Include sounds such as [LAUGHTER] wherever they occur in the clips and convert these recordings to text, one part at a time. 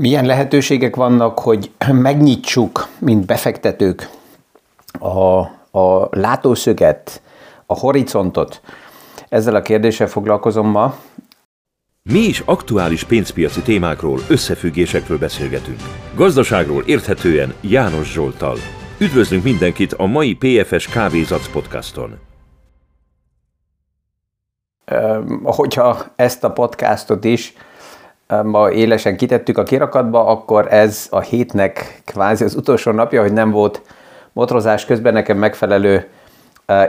Milyen lehetőségek vannak, hogy megnyitsuk, mint befektetők, a, a látószöget, a horizontot? Ezzel a kérdéssel foglalkozom ma. Mi is aktuális pénzpiaci témákról, összefüggésekről beszélgetünk. Gazdaságról érthetően János Zsoltal. Üdvözlünk mindenkit a mai PFS Kávézac podcaston. Hogyha ezt a podcastot is ma élesen kitettük a kirakatba, akkor ez a hétnek kvázi az utolsó napja, hogy nem volt motorozás közben nekem megfelelő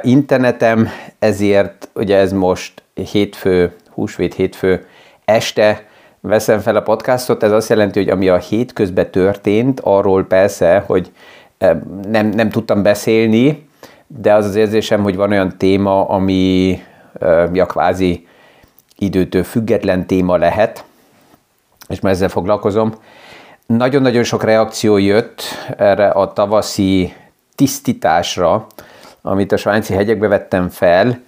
internetem, ezért ugye ez most hétfő, húsvét hétfő este veszem fel a podcastot, ez azt jelenti, hogy ami a hétközben történt, arról persze, hogy nem, nem tudtam beszélni, de az az érzésem, hogy van olyan téma, ami ja, kvázi időtől független téma lehet, és már ezzel foglalkozom. Nagyon-nagyon sok reakció jött erre a tavaszi tisztításra, amit a svájci hegyekbe vettem fel,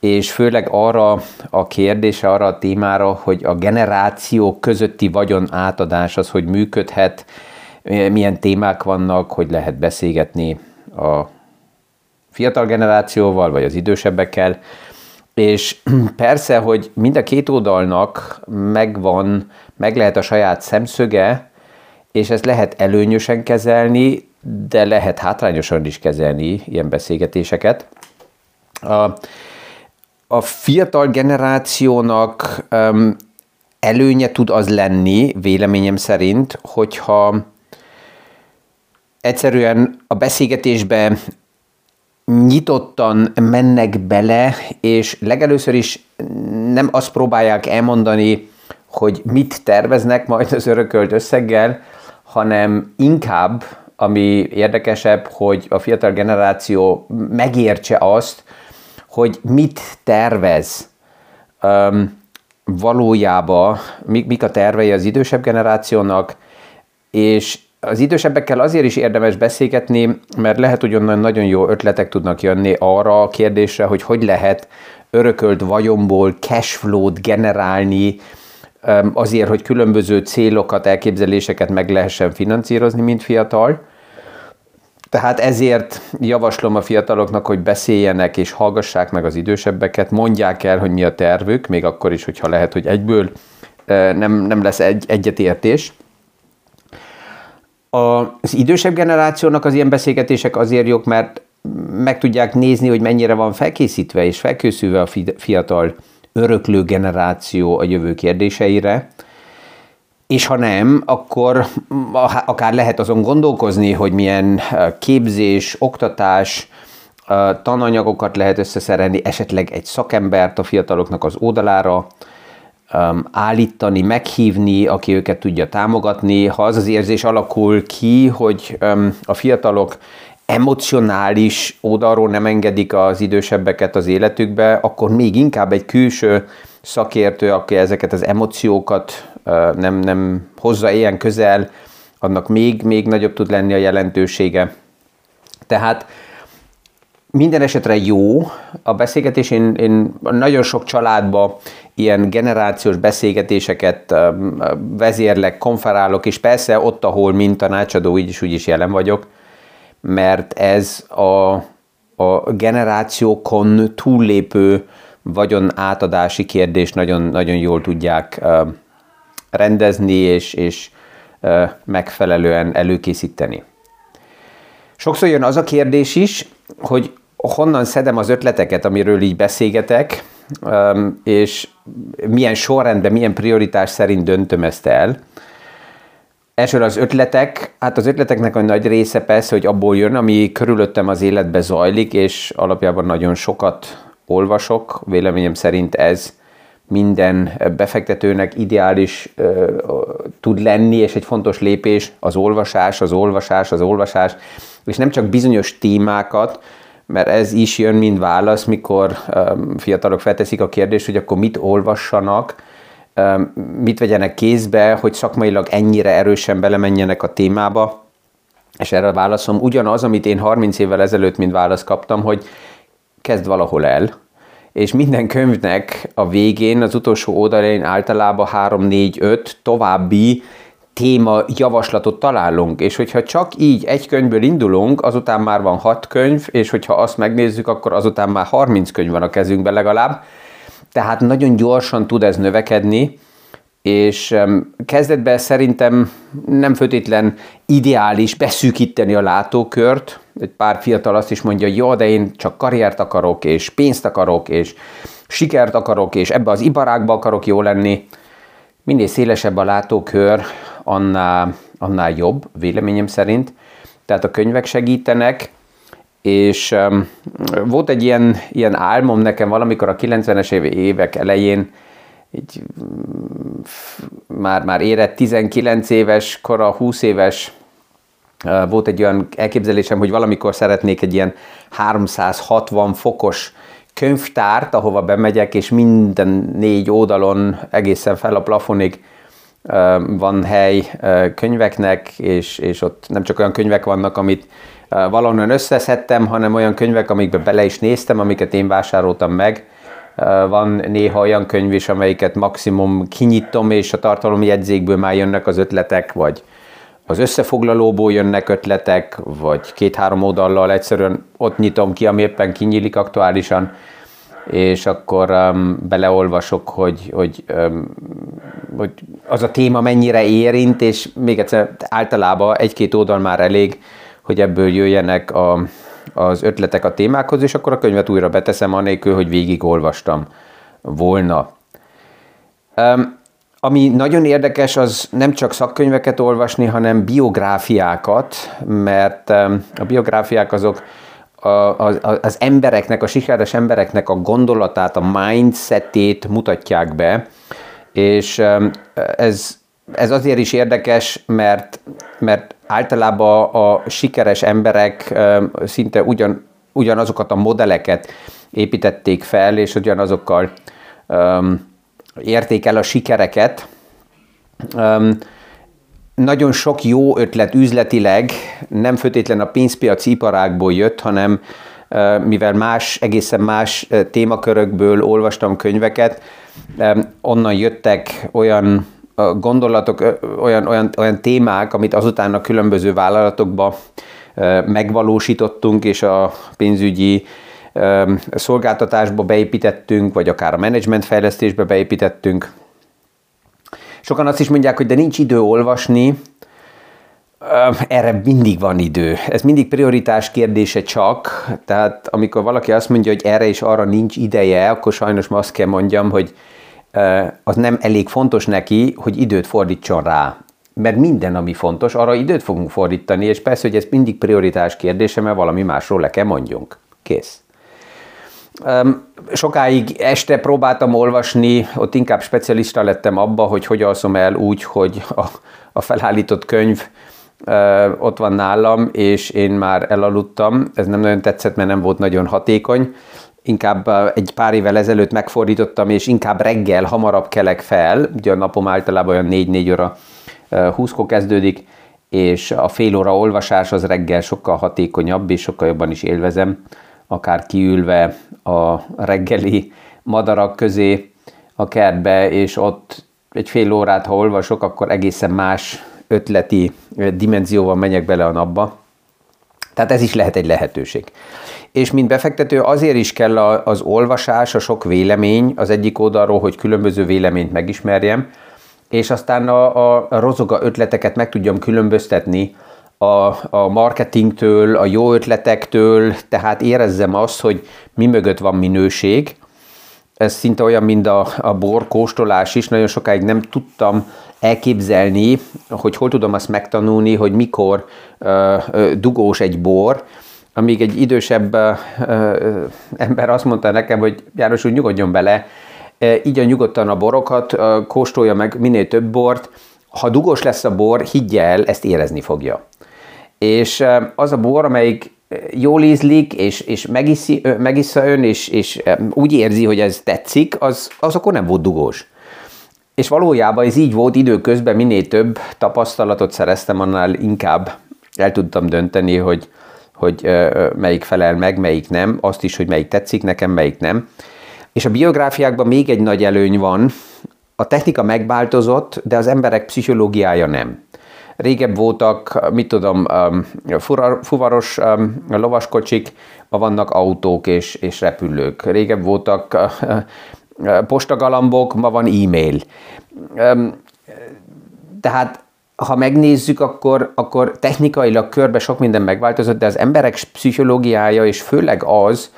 és főleg arra a kérdése, arra a témára, hogy a generációk közötti vagyon átadás az, hogy működhet, milyen témák vannak, hogy lehet beszélgetni a fiatal generációval, vagy az idősebbekkel, és [CLEARS THROAT] persze, hogy mind a két oldalnak megvan, meg lehet a saját szemszöge, és ezt lehet előnyösen kezelni, de lehet hátrányosan is kezelni ilyen beszélgetéseket. A, a fiatal generációnak um, előnye tud az lenni, véleményem szerint, hogyha egyszerűen a beszélgetésbe nyitottan mennek bele, és legelőször is nem azt próbálják elmondani, hogy mit terveznek majd az örökölt összeggel, hanem inkább, ami érdekesebb, hogy a fiatal generáció megértse azt, hogy mit tervez. Um, valójában, mik, mik a tervei az idősebb generációnak, és az idősebbekkel azért is érdemes beszélgetni, mert lehet, hogy onnan nagyon jó ötletek tudnak jönni arra a kérdésre, hogy hogy lehet örökölt vagyomból cashflow-t generálni, azért, hogy különböző célokat, elképzeléseket meg lehessen finanszírozni, mint fiatal. Tehát ezért javaslom a fiataloknak, hogy beszéljenek és hallgassák meg az idősebbeket, mondják el, hogy mi a tervük, még akkor is, hogyha lehet, hogy egyből nem, nem lesz egy, egyetértés az idősebb generációnak az ilyen beszélgetések azért jók, mert meg tudják nézni, hogy mennyire van felkészítve és felkészülve a fiatal öröklő generáció a jövő kérdéseire, és ha nem, akkor akár lehet azon gondolkozni, hogy milyen képzés, oktatás, tananyagokat lehet összeszerelni, esetleg egy szakembert a fiataloknak az oldalára, um, állítani, meghívni, aki őket tudja támogatni. Ha az az érzés alakul ki, hogy um, a fiatalok emocionális oldalról nem engedik az idősebbeket az életükbe, akkor még inkább egy külső szakértő, aki ezeket az emóciókat uh, nem, nem hozza ilyen közel, annak még, még nagyobb tud lenni a jelentősége. Tehát minden esetre jó a beszélgetés. Én, én nagyon sok családba ilyen generációs beszélgetéseket vezérlek, konferálok, és persze ott, ahol mint tanácsadó, így is úgy is jelen vagyok, mert ez a, a generációkon túllépő vagyon átadási kérdést nagyon, nagyon jól tudják rendezni és, és megfelelően előkészíteni. Sokszor jön az a kérdés is, hogy honnan szedem az ötleteket, amiről így beszélgetek, és milyen sorrendben, milyen prioritás szerint döntöm ezt el. Elsőre az ötletek, hát az ötleteknek a nagy része persze, hogy abból jön, ami körülöttem az életbe zajlik, és alapjában nagyon sokat olvasok. Véleményem szerint ez minden befektetőnek ideális uh, tud lenni, és egy fontos lépés az olvasás, az olvasás, az olvasás, és nem csak bizonyos témákat, mert ez is jön, mint válasz, mikor um, fiatalok felteszik a kérdést, hogy akkor mit olvassanak, mit vegyenek kézbe, hogy szakmailag ennyire erősen belemenjenek a témába, és erre a válaszom ugyanaz, amit én 30 évvel ezelőtt mint választ kaptam, hogy kezd valahol el, és minden könyvnek a végén, az utolsó oldalén általában 3, 4, 5 további téma javaslatot találunk, és hogyha csak így egy könyvből indulunk, azután már van hat könyv, és hogyha azt megnézzük, akkor azután már 30 könyv van a kezünkben legalább, tehát nagyon gyorsan tud ez növekedni, és kezdetben szerintem nem főtétlen ideális beszűkíteni a látókört. Egy pár fiatal azt is mondja, jó, de én csak karriert akarok, és pénzt akarok, és sikert akarok, és ebbe az iparágba akarok jó lenni. Minél szélesebb a látókör, annál, annál jobb, véleményem szerint. Tehát a könyvek segítenek, és um, volt egy ilyen, ilyen álmom nekem valamikor a 90-es évek elején, így mm, már, már érett 19 éves, kora 20 éves, volt egy olyan elképzelésem, hogy valamikor szeretnék egy ilyen 360 fokos könyvtárt, ahova bemegyek, és minden négy oldalon egészen fel a plafonig van hely könyveknek, és, és ott nem csak olyan könyvek vannak, amit valahonnan összeszedtem, hanem olyan könyvek, amikbe bele is néztem, amiket én vásároltam meg. Van néha olyan könyv is, amelyiket maximum kinyitom, és a tartalom jegyzékből már jönnek az ötletek, vagy az összefoglalóból jönnek ötletek, vagy két-három oldallal egyszerűen ott nyitom ki, ami éppen kinyílik aktuálisan, és akkor um, beleolvasok, hogy, hogy, um, hogy az a téma mennyire érint, és még egyszer általában egy-két oldal már elég, hogy ebből jöjjenek a, az ötletek a témákhoz, és akkor a könyvet újra beteszem, anélkül, hogy végigolvastam volna. Um, ami nagyon érdekes, az nem csak szakkönyveket olvasni, hanem biográfiákat, mert a biográfiák azok az embereknek, a sikeres embereknek a gondolatát, a mindsetét mutatják be, és ez, ez azért is érdekes, mert, mert általában a sikeres emberek szinte ugyan, ugyanazokat a modelleket építették fel, és ugyanazokkal um, érték el a sikereket. Um, nagyon sok jó ötlet üzletileg nem főtétlen a pénzpiaci iparágból jött, hanem mivel más, egészen más témakörökből olvastam könyveket, onnan jöttek olyan gondolatok, olyan, olyan, olyan témák, amit azután a különböző vállalatokba megvalósítottunk, és a pénzügyi szolgáltatásba beépítettünk, vagy akár a menedzsment fejlesztésbe beépítettünk. Sokan azt is mondják, hogy de nincs idő olvasni, erre mindig van idő. Ez mindig prioritás kérdése csak, tehát amikor valaki azt mondja, hogy erre és arra nincs ideje, akkor sajnos ma azt kell mondjam, hogy az nem elég fontos neki, hogy időt fordítson rá. Mert minden, ami fontos, arra időt fogunk fordítani, és persze, hogy ez mindig prioritás kérdése, mert valami másról le kell mondjunk. Kész. Sokáig este próbáltam olvasni, ott inkább specialista lettem abba, hogy hogy alszom el úgy, hogy a, a felállított könyv ott van nálam, és én már elaludtam. Ez nem nagyon tetszett, mert nem volt nagyon hatékony. Inkább egy pár évvel ezelőtt megfordítottam, és inkább reggel hamarabb kelek fel. Ugye a napom általában olyan 4-4 óra 20 kezdődik, és a fél óra olvasás az reggel sokkal hatékonyabb, és sokkal jobban is élvezem akár kiülve a reggeli madarak közé a kertbe, és ott egy fél órát, ha olvasok, akkor egészen más ötleti dimenzióval menjek bele a napba. Tehát ez is lehet egy lehetőség. És mint befektető azért is kell az olvasás, a sok vélemény az egyik oldalról, hogy különböző véleményt megismerjem, és aztán a, a rozoga ötleteket meg tudjam különböztetni a, a marketingtől, a jó ötletektől, tehát érezzem azt, hogy mi mögött van minőség. Ez szinte olyan, mint a, a bor kóstolás is. Nagyon sokáig nem tudtam elképzelni, hogy hol tudom azt megtanulni, hogy mikor uh, uh, dugós egy bor, amíg egy idősebb ember azt mondta nekem, hogy János úgy nyugodjon bele, így a nyugodtan a borokat, kóstolja meg minél több bort, ha dugós lesz a bor, higgye el, ezt érezni fogja és az a bor, amelyik jól ízlik, és, és megiszi, megissza ön, és, és úgy érzi, hogy ez tetszik, az, az akkor nem volt dugós. És valójában ez így volt időközben, minél több tapasztalatot szereztem, annál inkább el tudtam dönteni, hogy, hogy melyik felel meg, melyik nem, azt is, hogy melyik tetszik nekem, melyik nem. És a biográfiákban még egy nagy előny van, a technika megváltozott, de az emberek pszichológiája nem. Régebb voltak, mit tudom, fuvaros lovaskocsik, ma vannak autók és, és repülők. Régebb voltak postagalambok, ma van e-mail. Tehát ha megnézzük, akkor, akkor technikailag körbe sok minden megváltozott, de az emberek pszichológiája, és főleg az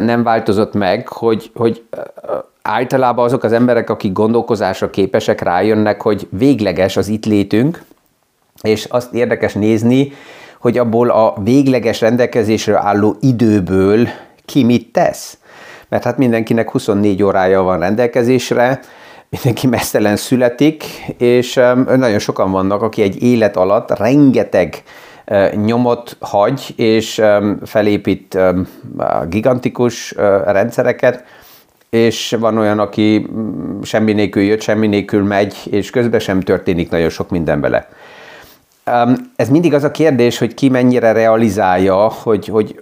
nem változott meg, hogy, hogy általában azok az emberek, akik gondolkozásra képesek, rájönnek, hogy végleges az itt létünk, és azt érdekes nézni, hogy abból a végleges rendelkezésre álló időből ki mit tesz. Mert hát mindenkinek 24 órája van rendelkezésre, mindenki mesztelen születik, és nagyon sokan vannak, aki egy élet alatt rengeteg nyomot hagy, és felépít gigantikus rendszereket, és van olyan, aki mm, semmi nélkül jött, semmi nélkül megy, és közben sem történik nagyon sok minden bele. Ez mindig az a kérdés, hogy ki mennyire realizálja, hogy, hogy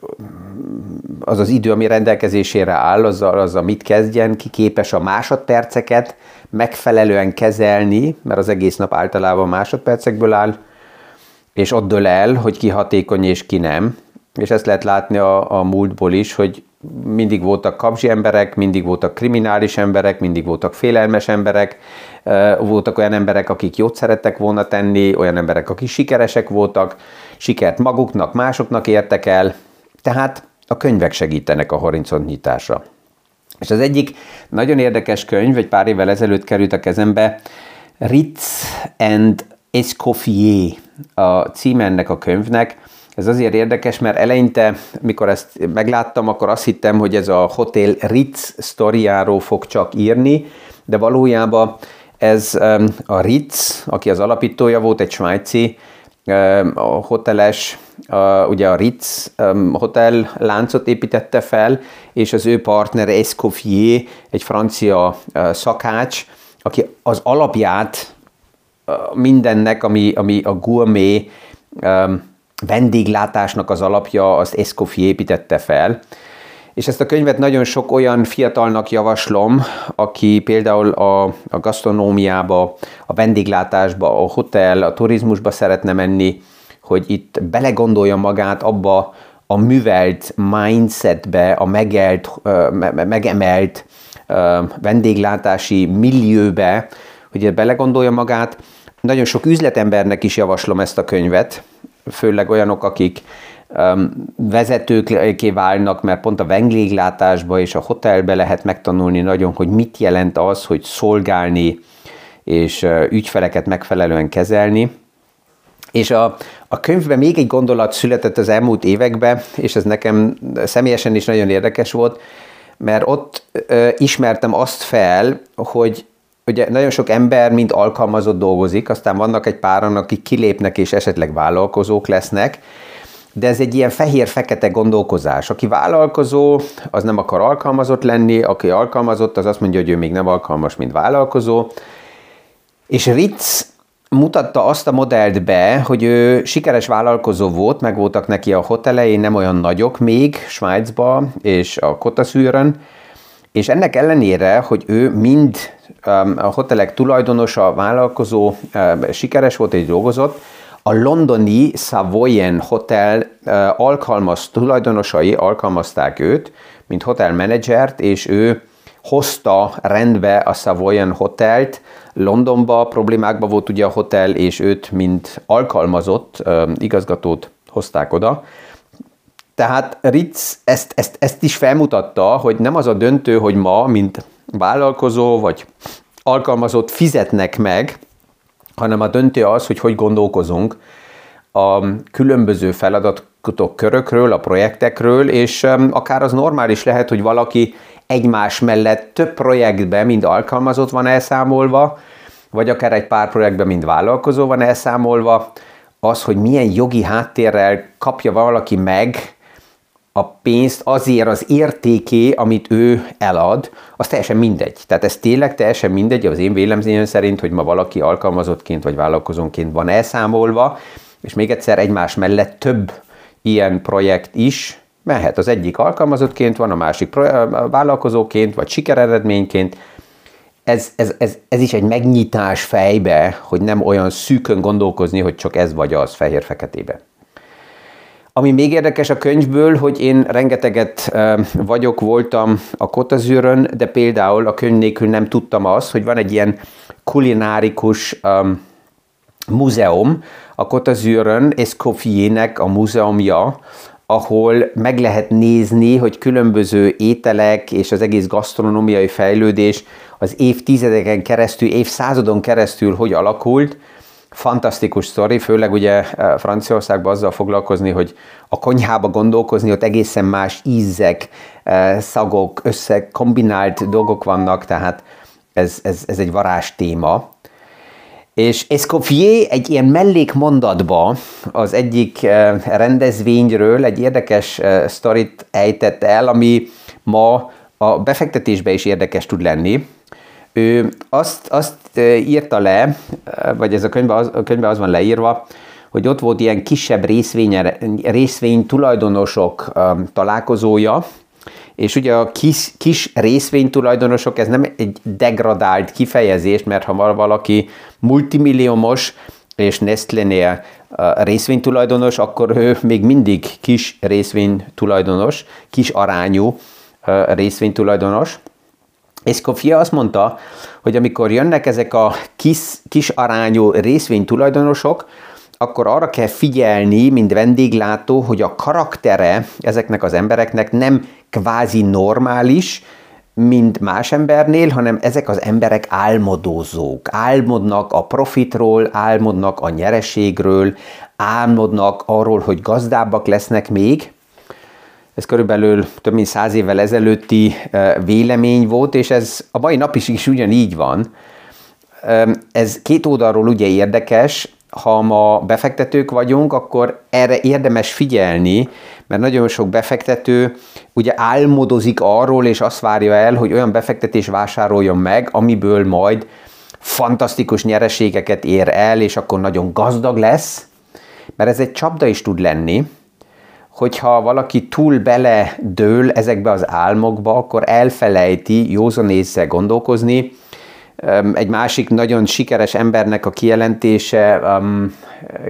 az az idő, ami rendelkezésére áll, azzal, azzal mit kezdjen, ki képes a másodperceket megfelelően kezelni, mert az egész nap általában másodpercekből áll, és ott dől el, hogy ki hatékony és ki nem. És ezt lehet látni a, a múltból is, hogy mindig voltak kapzsi emberek, mindig voltak kriminális emberek, mindig voltak félelmes emberek, voltak olyan emberek, akik jót szerettek volna tenni, olyan emberek, akik sikeresek voltak, sikert maguknak, másoknak értek el, tehát a könyvek segítenek a horizont nyitásra. És az egyik nagyon érdekes könyv, egy pár évvel ezelőtt került a kezembe, Ritz and Escoffier a címe ennek a könyvnek, ez azért érdekes, mert eleinte, mikor ezt megláttam, akkor azt hittem, hogy ez a Hotel Ritz sztoriáról fog csak írni, de valójában ez a Ritz, aki az alapítója volt, egy svájci a hoteles, ugye a Ritz hotel láncot építette fel, és az ő partner Escoffier, egy francia szakács, aki az alapját mindennek, ami, ami a gourmet vendéglátásnak az alapja, azt Escoffier építette fel. És ezt a könyvet nagyon sok olyan fiatalnak javaslom, aki például a, a gasztronómiába, a vendéglátásba, a hotel, a turizmusba szeretne menni, hogy itt belegondolja magát abba a művelt mindsetbe, a megelt, megemelt vendéglátási millióbe, hogy belegondolja magát. Nagyon sok üzletembernek is javaslom ezt a könyvet, főleg olyanok, akik vezetőké válnak, mert pont a vendéglátásba és a hotelbe lehet megtanulni nagyon, hogy mit jelent az, hogy szolgálni és ügyfeleket megfelelően kezelni. És a, a könyvben még egy gondolat született az elmúlt években, és ez nekem személyesen is nagyon érdekes volt, mert ott ö, ismertem azt fel, hogy ugye nagyon sok ember mind alkalmazott dolgozik, aztán vannak egy páran, akik kilépnek és esetleg vállalkozók lesznek, de ez egy ilyen fehér-fekete gondolkozás. Aki vállalkozó, az nem akar alkalmazott lenni, aki alkalmazott, az azt mondja, hogy ő még nem alkalmas, mint vállalkozó. És Ritz mutatta azt a modellt be, hogy ő sikeres vállalkozó volt, meg voltak neki a hotelei, nem olyan nagyok még Svájcba és a Kotaszűrön, és ennek ellenére, hogy ő mind um, a hotelek tulajdonosa, vállalkozó, um, sikeres volt és dolgozott, a londoni Savoyen Hotel alkalmaz tulajdonosai alkalmazták őt, mint hotelmenedzsert, és ő hozta rendbe a Savoyen Hotelt. Londonba problémákba volt ugye a hotel, és őt, mint alkalmazott igazgatót hozták oda. Tehát Ritz ezt, ezt, ezt is felmutatta, hogy nem az a döntő, hogy ma, mint vállalkozó vagy alkalmazott fizetnek meg, hanem a döntő az, hogy hogy gondolkozunk a különböző feladatok körökről, a projektekről, és akár az normális lehet, hogy valaki egymás mellett több projektbe mind alkalmazott van elszámolva, vagy akár egy pár projektben mind vállalkozó van elszámolva, az, hogy milyen jogi háttérrel kapja valaki meg a pénzt azért az értéké, amit ő elad, az teljesen mindegy. Tehát ez tényleg teljesen mindegy az én vélemzényem szerint, hogy ma valaki alkalmazottként vagy vállalkozónként van elszámolva, és még egyszer egymás mellett több ilyen projekt is mehet. Az egyik alkalmazottként van, a másik vállalkozóként, vagy sikereredményként, ez, ez, ez, ez is egy megnyitás fejbe, hogy nem olyan szűkön gondolkozni, hogy csak ez vagy az fehér-feketébe. Ami még érdekes a könyvből, hogy én rengeteget vagyok, voltam a Kotazűrön, de például a könyv nélkül nem tudtam azt, hogy van egy ilyen kulinárikus um, múzeum a Kotazűrön, Escoffier-nek a múzeumja, ahol meg lehet nézni, hogy különböző ételek és az egész gasztronómiai fejlődés az évtizedeken keresztül, évszázadon keresztül hogy alakult, fantasztikus sztori, főleg ugye eh, Franciaországban azzal foglalkozni, hogy a konyhába gondolkozni, ott egészen más ízek, eh, szagok, összekombinált dolgok vannak, tehát ez, ez, ez egy varázs téma. És Escoffier egy ilyen mellékmondatba az egyik eh, rendezvényről egy érdekes sztorit ejtett el, ami ma a befektetésbe is érdekes tud lenni. Ő azt, azt írta le, vagy ez a könyvben az, a könyvben az van leírva, hogy ott volt ilyen kisebb részvény, részvény tulajdonosok um, találkozója, és ugye a kis, kis részvénytulajdonosok, ez nem egy degradált kifejezés, mert ha valaki multimilliómos és Nestlénél részvénytulajdonos, akkor ő még mindig kis részvénytulajdonos, kis arányú részvénytulajdonos. Kofia azt mondta, hogy amikor jönnek ezek a kis, kis arányú részvénytulajdonosok, akkor arra kell figyelni, mint vendéglátó, hogy a karaktere ezeknek az embereknek nem kvázi normális, mint más embernél, hanem ezek az emberek álmodozók. Álmodnak a profitról, álmodnak a nyereségről, álmodnak arról, hogy gazdábbak lesznek még, ez körülbelül több mint száz évvel ezelőtti vélemény volt, és ez a mai nap is, is ugyanígy van. Ez két oldalról ugye érdekes, ha ma befektetők vagyunk, akkor erre érdemes figyelni, mert nagyon sok befektető ugye álmodozik arról, és azt várja el, hogy olyan befektetés vásároljon meg, amiből majd fantasztikus nyereségeket ér el, és akkor nagyon gazdag lesz, mert ez egy csapda is tud lenni, hogyha valaki túl bele dől ezekbe az álmokba, akkor elfelejti józanézzel gondolkozni. Egy másik nagyon sikeres embernek a kijelentése, um,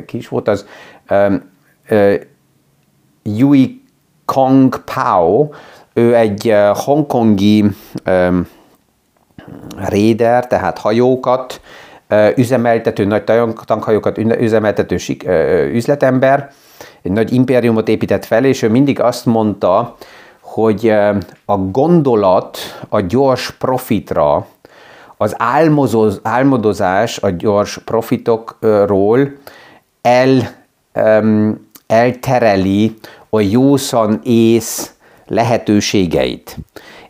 ki is volt az, um, uh, Yui Kong Pao, ő egy hongkongi um, réder, tehát hajókat üzemeltető, nagy tankhajókat üzemeltető üzletember, egy nagy impériumot épített fel, és ő mindig azt mondta, hogy a gondolat a gyors profitra, az álmozoz, álmodozás a gyors profitokról el, um, eltereli a jószan ész lehetőségeit.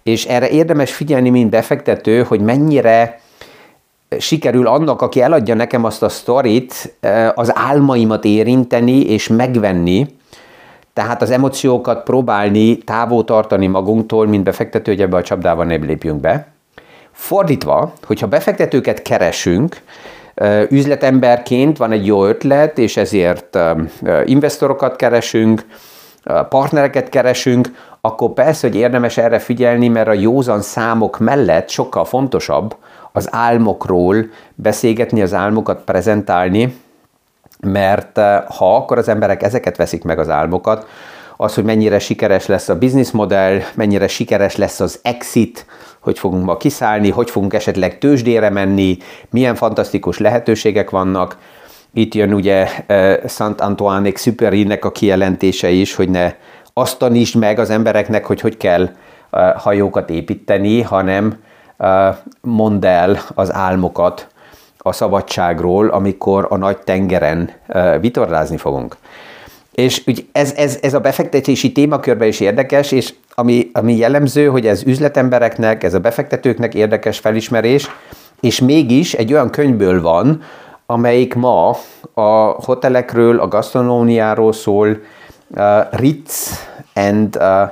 És erre érdemes figyelni, mint befektető, hogy mennyire sikerül annak, aki eladja nekem azt a sztorit, az álmaimat érinteni és megvenni, tehát az emóciókat próbálni távol tartani magunktól, mint befektető, hogy ebbe a csapdába ne lépjünk be. Fordítva, hogyha befektetőket keresünk, üzletemberként van egy jó ötlet, és ezért investorokat keresünk, partnereket keresünk, akkor persze, hogy érdemes erre figyelni, mert a józan számok mellett sokkal fontosabb, az álmokról beszélgetni, az álmokat prezentálni, mert eh, ha akkor az emberek ezeket veszik meg az álmokat, az, hogy mennyire sikeres lesz a bizniszmodell, mennyire sikeres lesz az exit, hogy fogunk ma kiszállni, hogy fogunk esetleg tőzsdére menni, milyen fantasztikus lehetőségek vannak. Itt jön ugye eh, Szent Antoine Exupéry-nek a kijelentése is, hogy ne azt tanítsd meg az embereknek, hogy hogy kell eh, hajókat építeni, hanem mondd el az álmokat a szabadságról, amikor a nagy tengeren vitorlázni fogunk. És úgy ez, ez, ez a befektetési témakörben is érdekes, és ami, ami jellemző, hogy ez üzletembereknek, ez a befektetőknek érdekes felismerés, és mégis egy olyan könyvből van, amelyik ma a hotelekről, a gasztronómiáról szól, uh, Ritz and uh,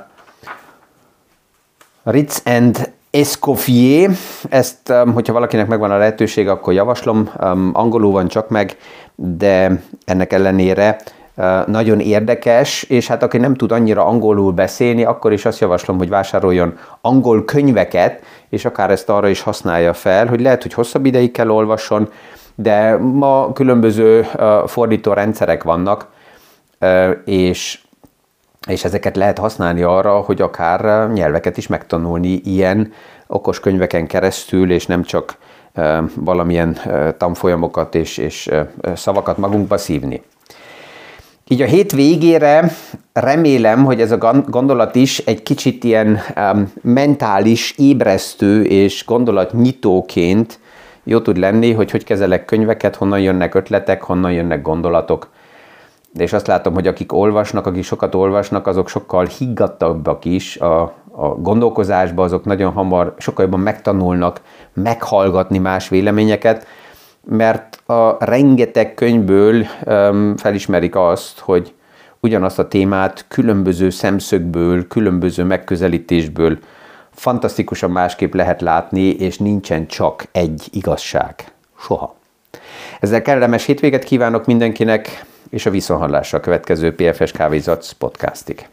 Ritz and Escoffier, ezt, um, hogyha valakinek megvan a lehetőség, akkor javaslom, um, angolul van csak meg, de ennek ellenére nagyon érdekes, és hát aki nem tud annyira angolul beszélni, akkor is azt javaslom, hogy vásároljon angol könyveket, és akár ezt arra is használja fel, hogy lehet, hogy hosszabb ideig kell olvasson, de ma különböző fordító rendszerek vannak, és, és ezeket lehet használni arra, hogy akár nyelveket is megtanulni ilyen okos könyveken keresztül, és nem csak valamilyen tanfolyamokat és, és szavakat magunkba szívni. Így a hét végére remélem, hogy ez a gondolat is egy kicsit ilyen mentális, ébresztő és gondolatnyitóként jó tud lenni, hogy hogy kezelek könyveket, honnan jönnek ötletek, honnan jönnek gondolatok. És azt látom, hogy akik olvasnak, akik sokat olvasnak, azok sokkal higgadtabbak is a, a gondolkozásba, azok nagyon hamar, sokkal jobban megtanulnak meghallgatni más véleményeket, mert a rengeteg könyvből um, felismerik azt, hogy ugyanazt a témát különböző szemszögből, különböző megközelítésből fantasztikusan másképp lehet látni, és nincsen csak egy igazság. Soha. Ezzel kellemes hétvéget kívánok mindenkinek, és a viszonhallásra a következő PFS Kávézatsz podcastig.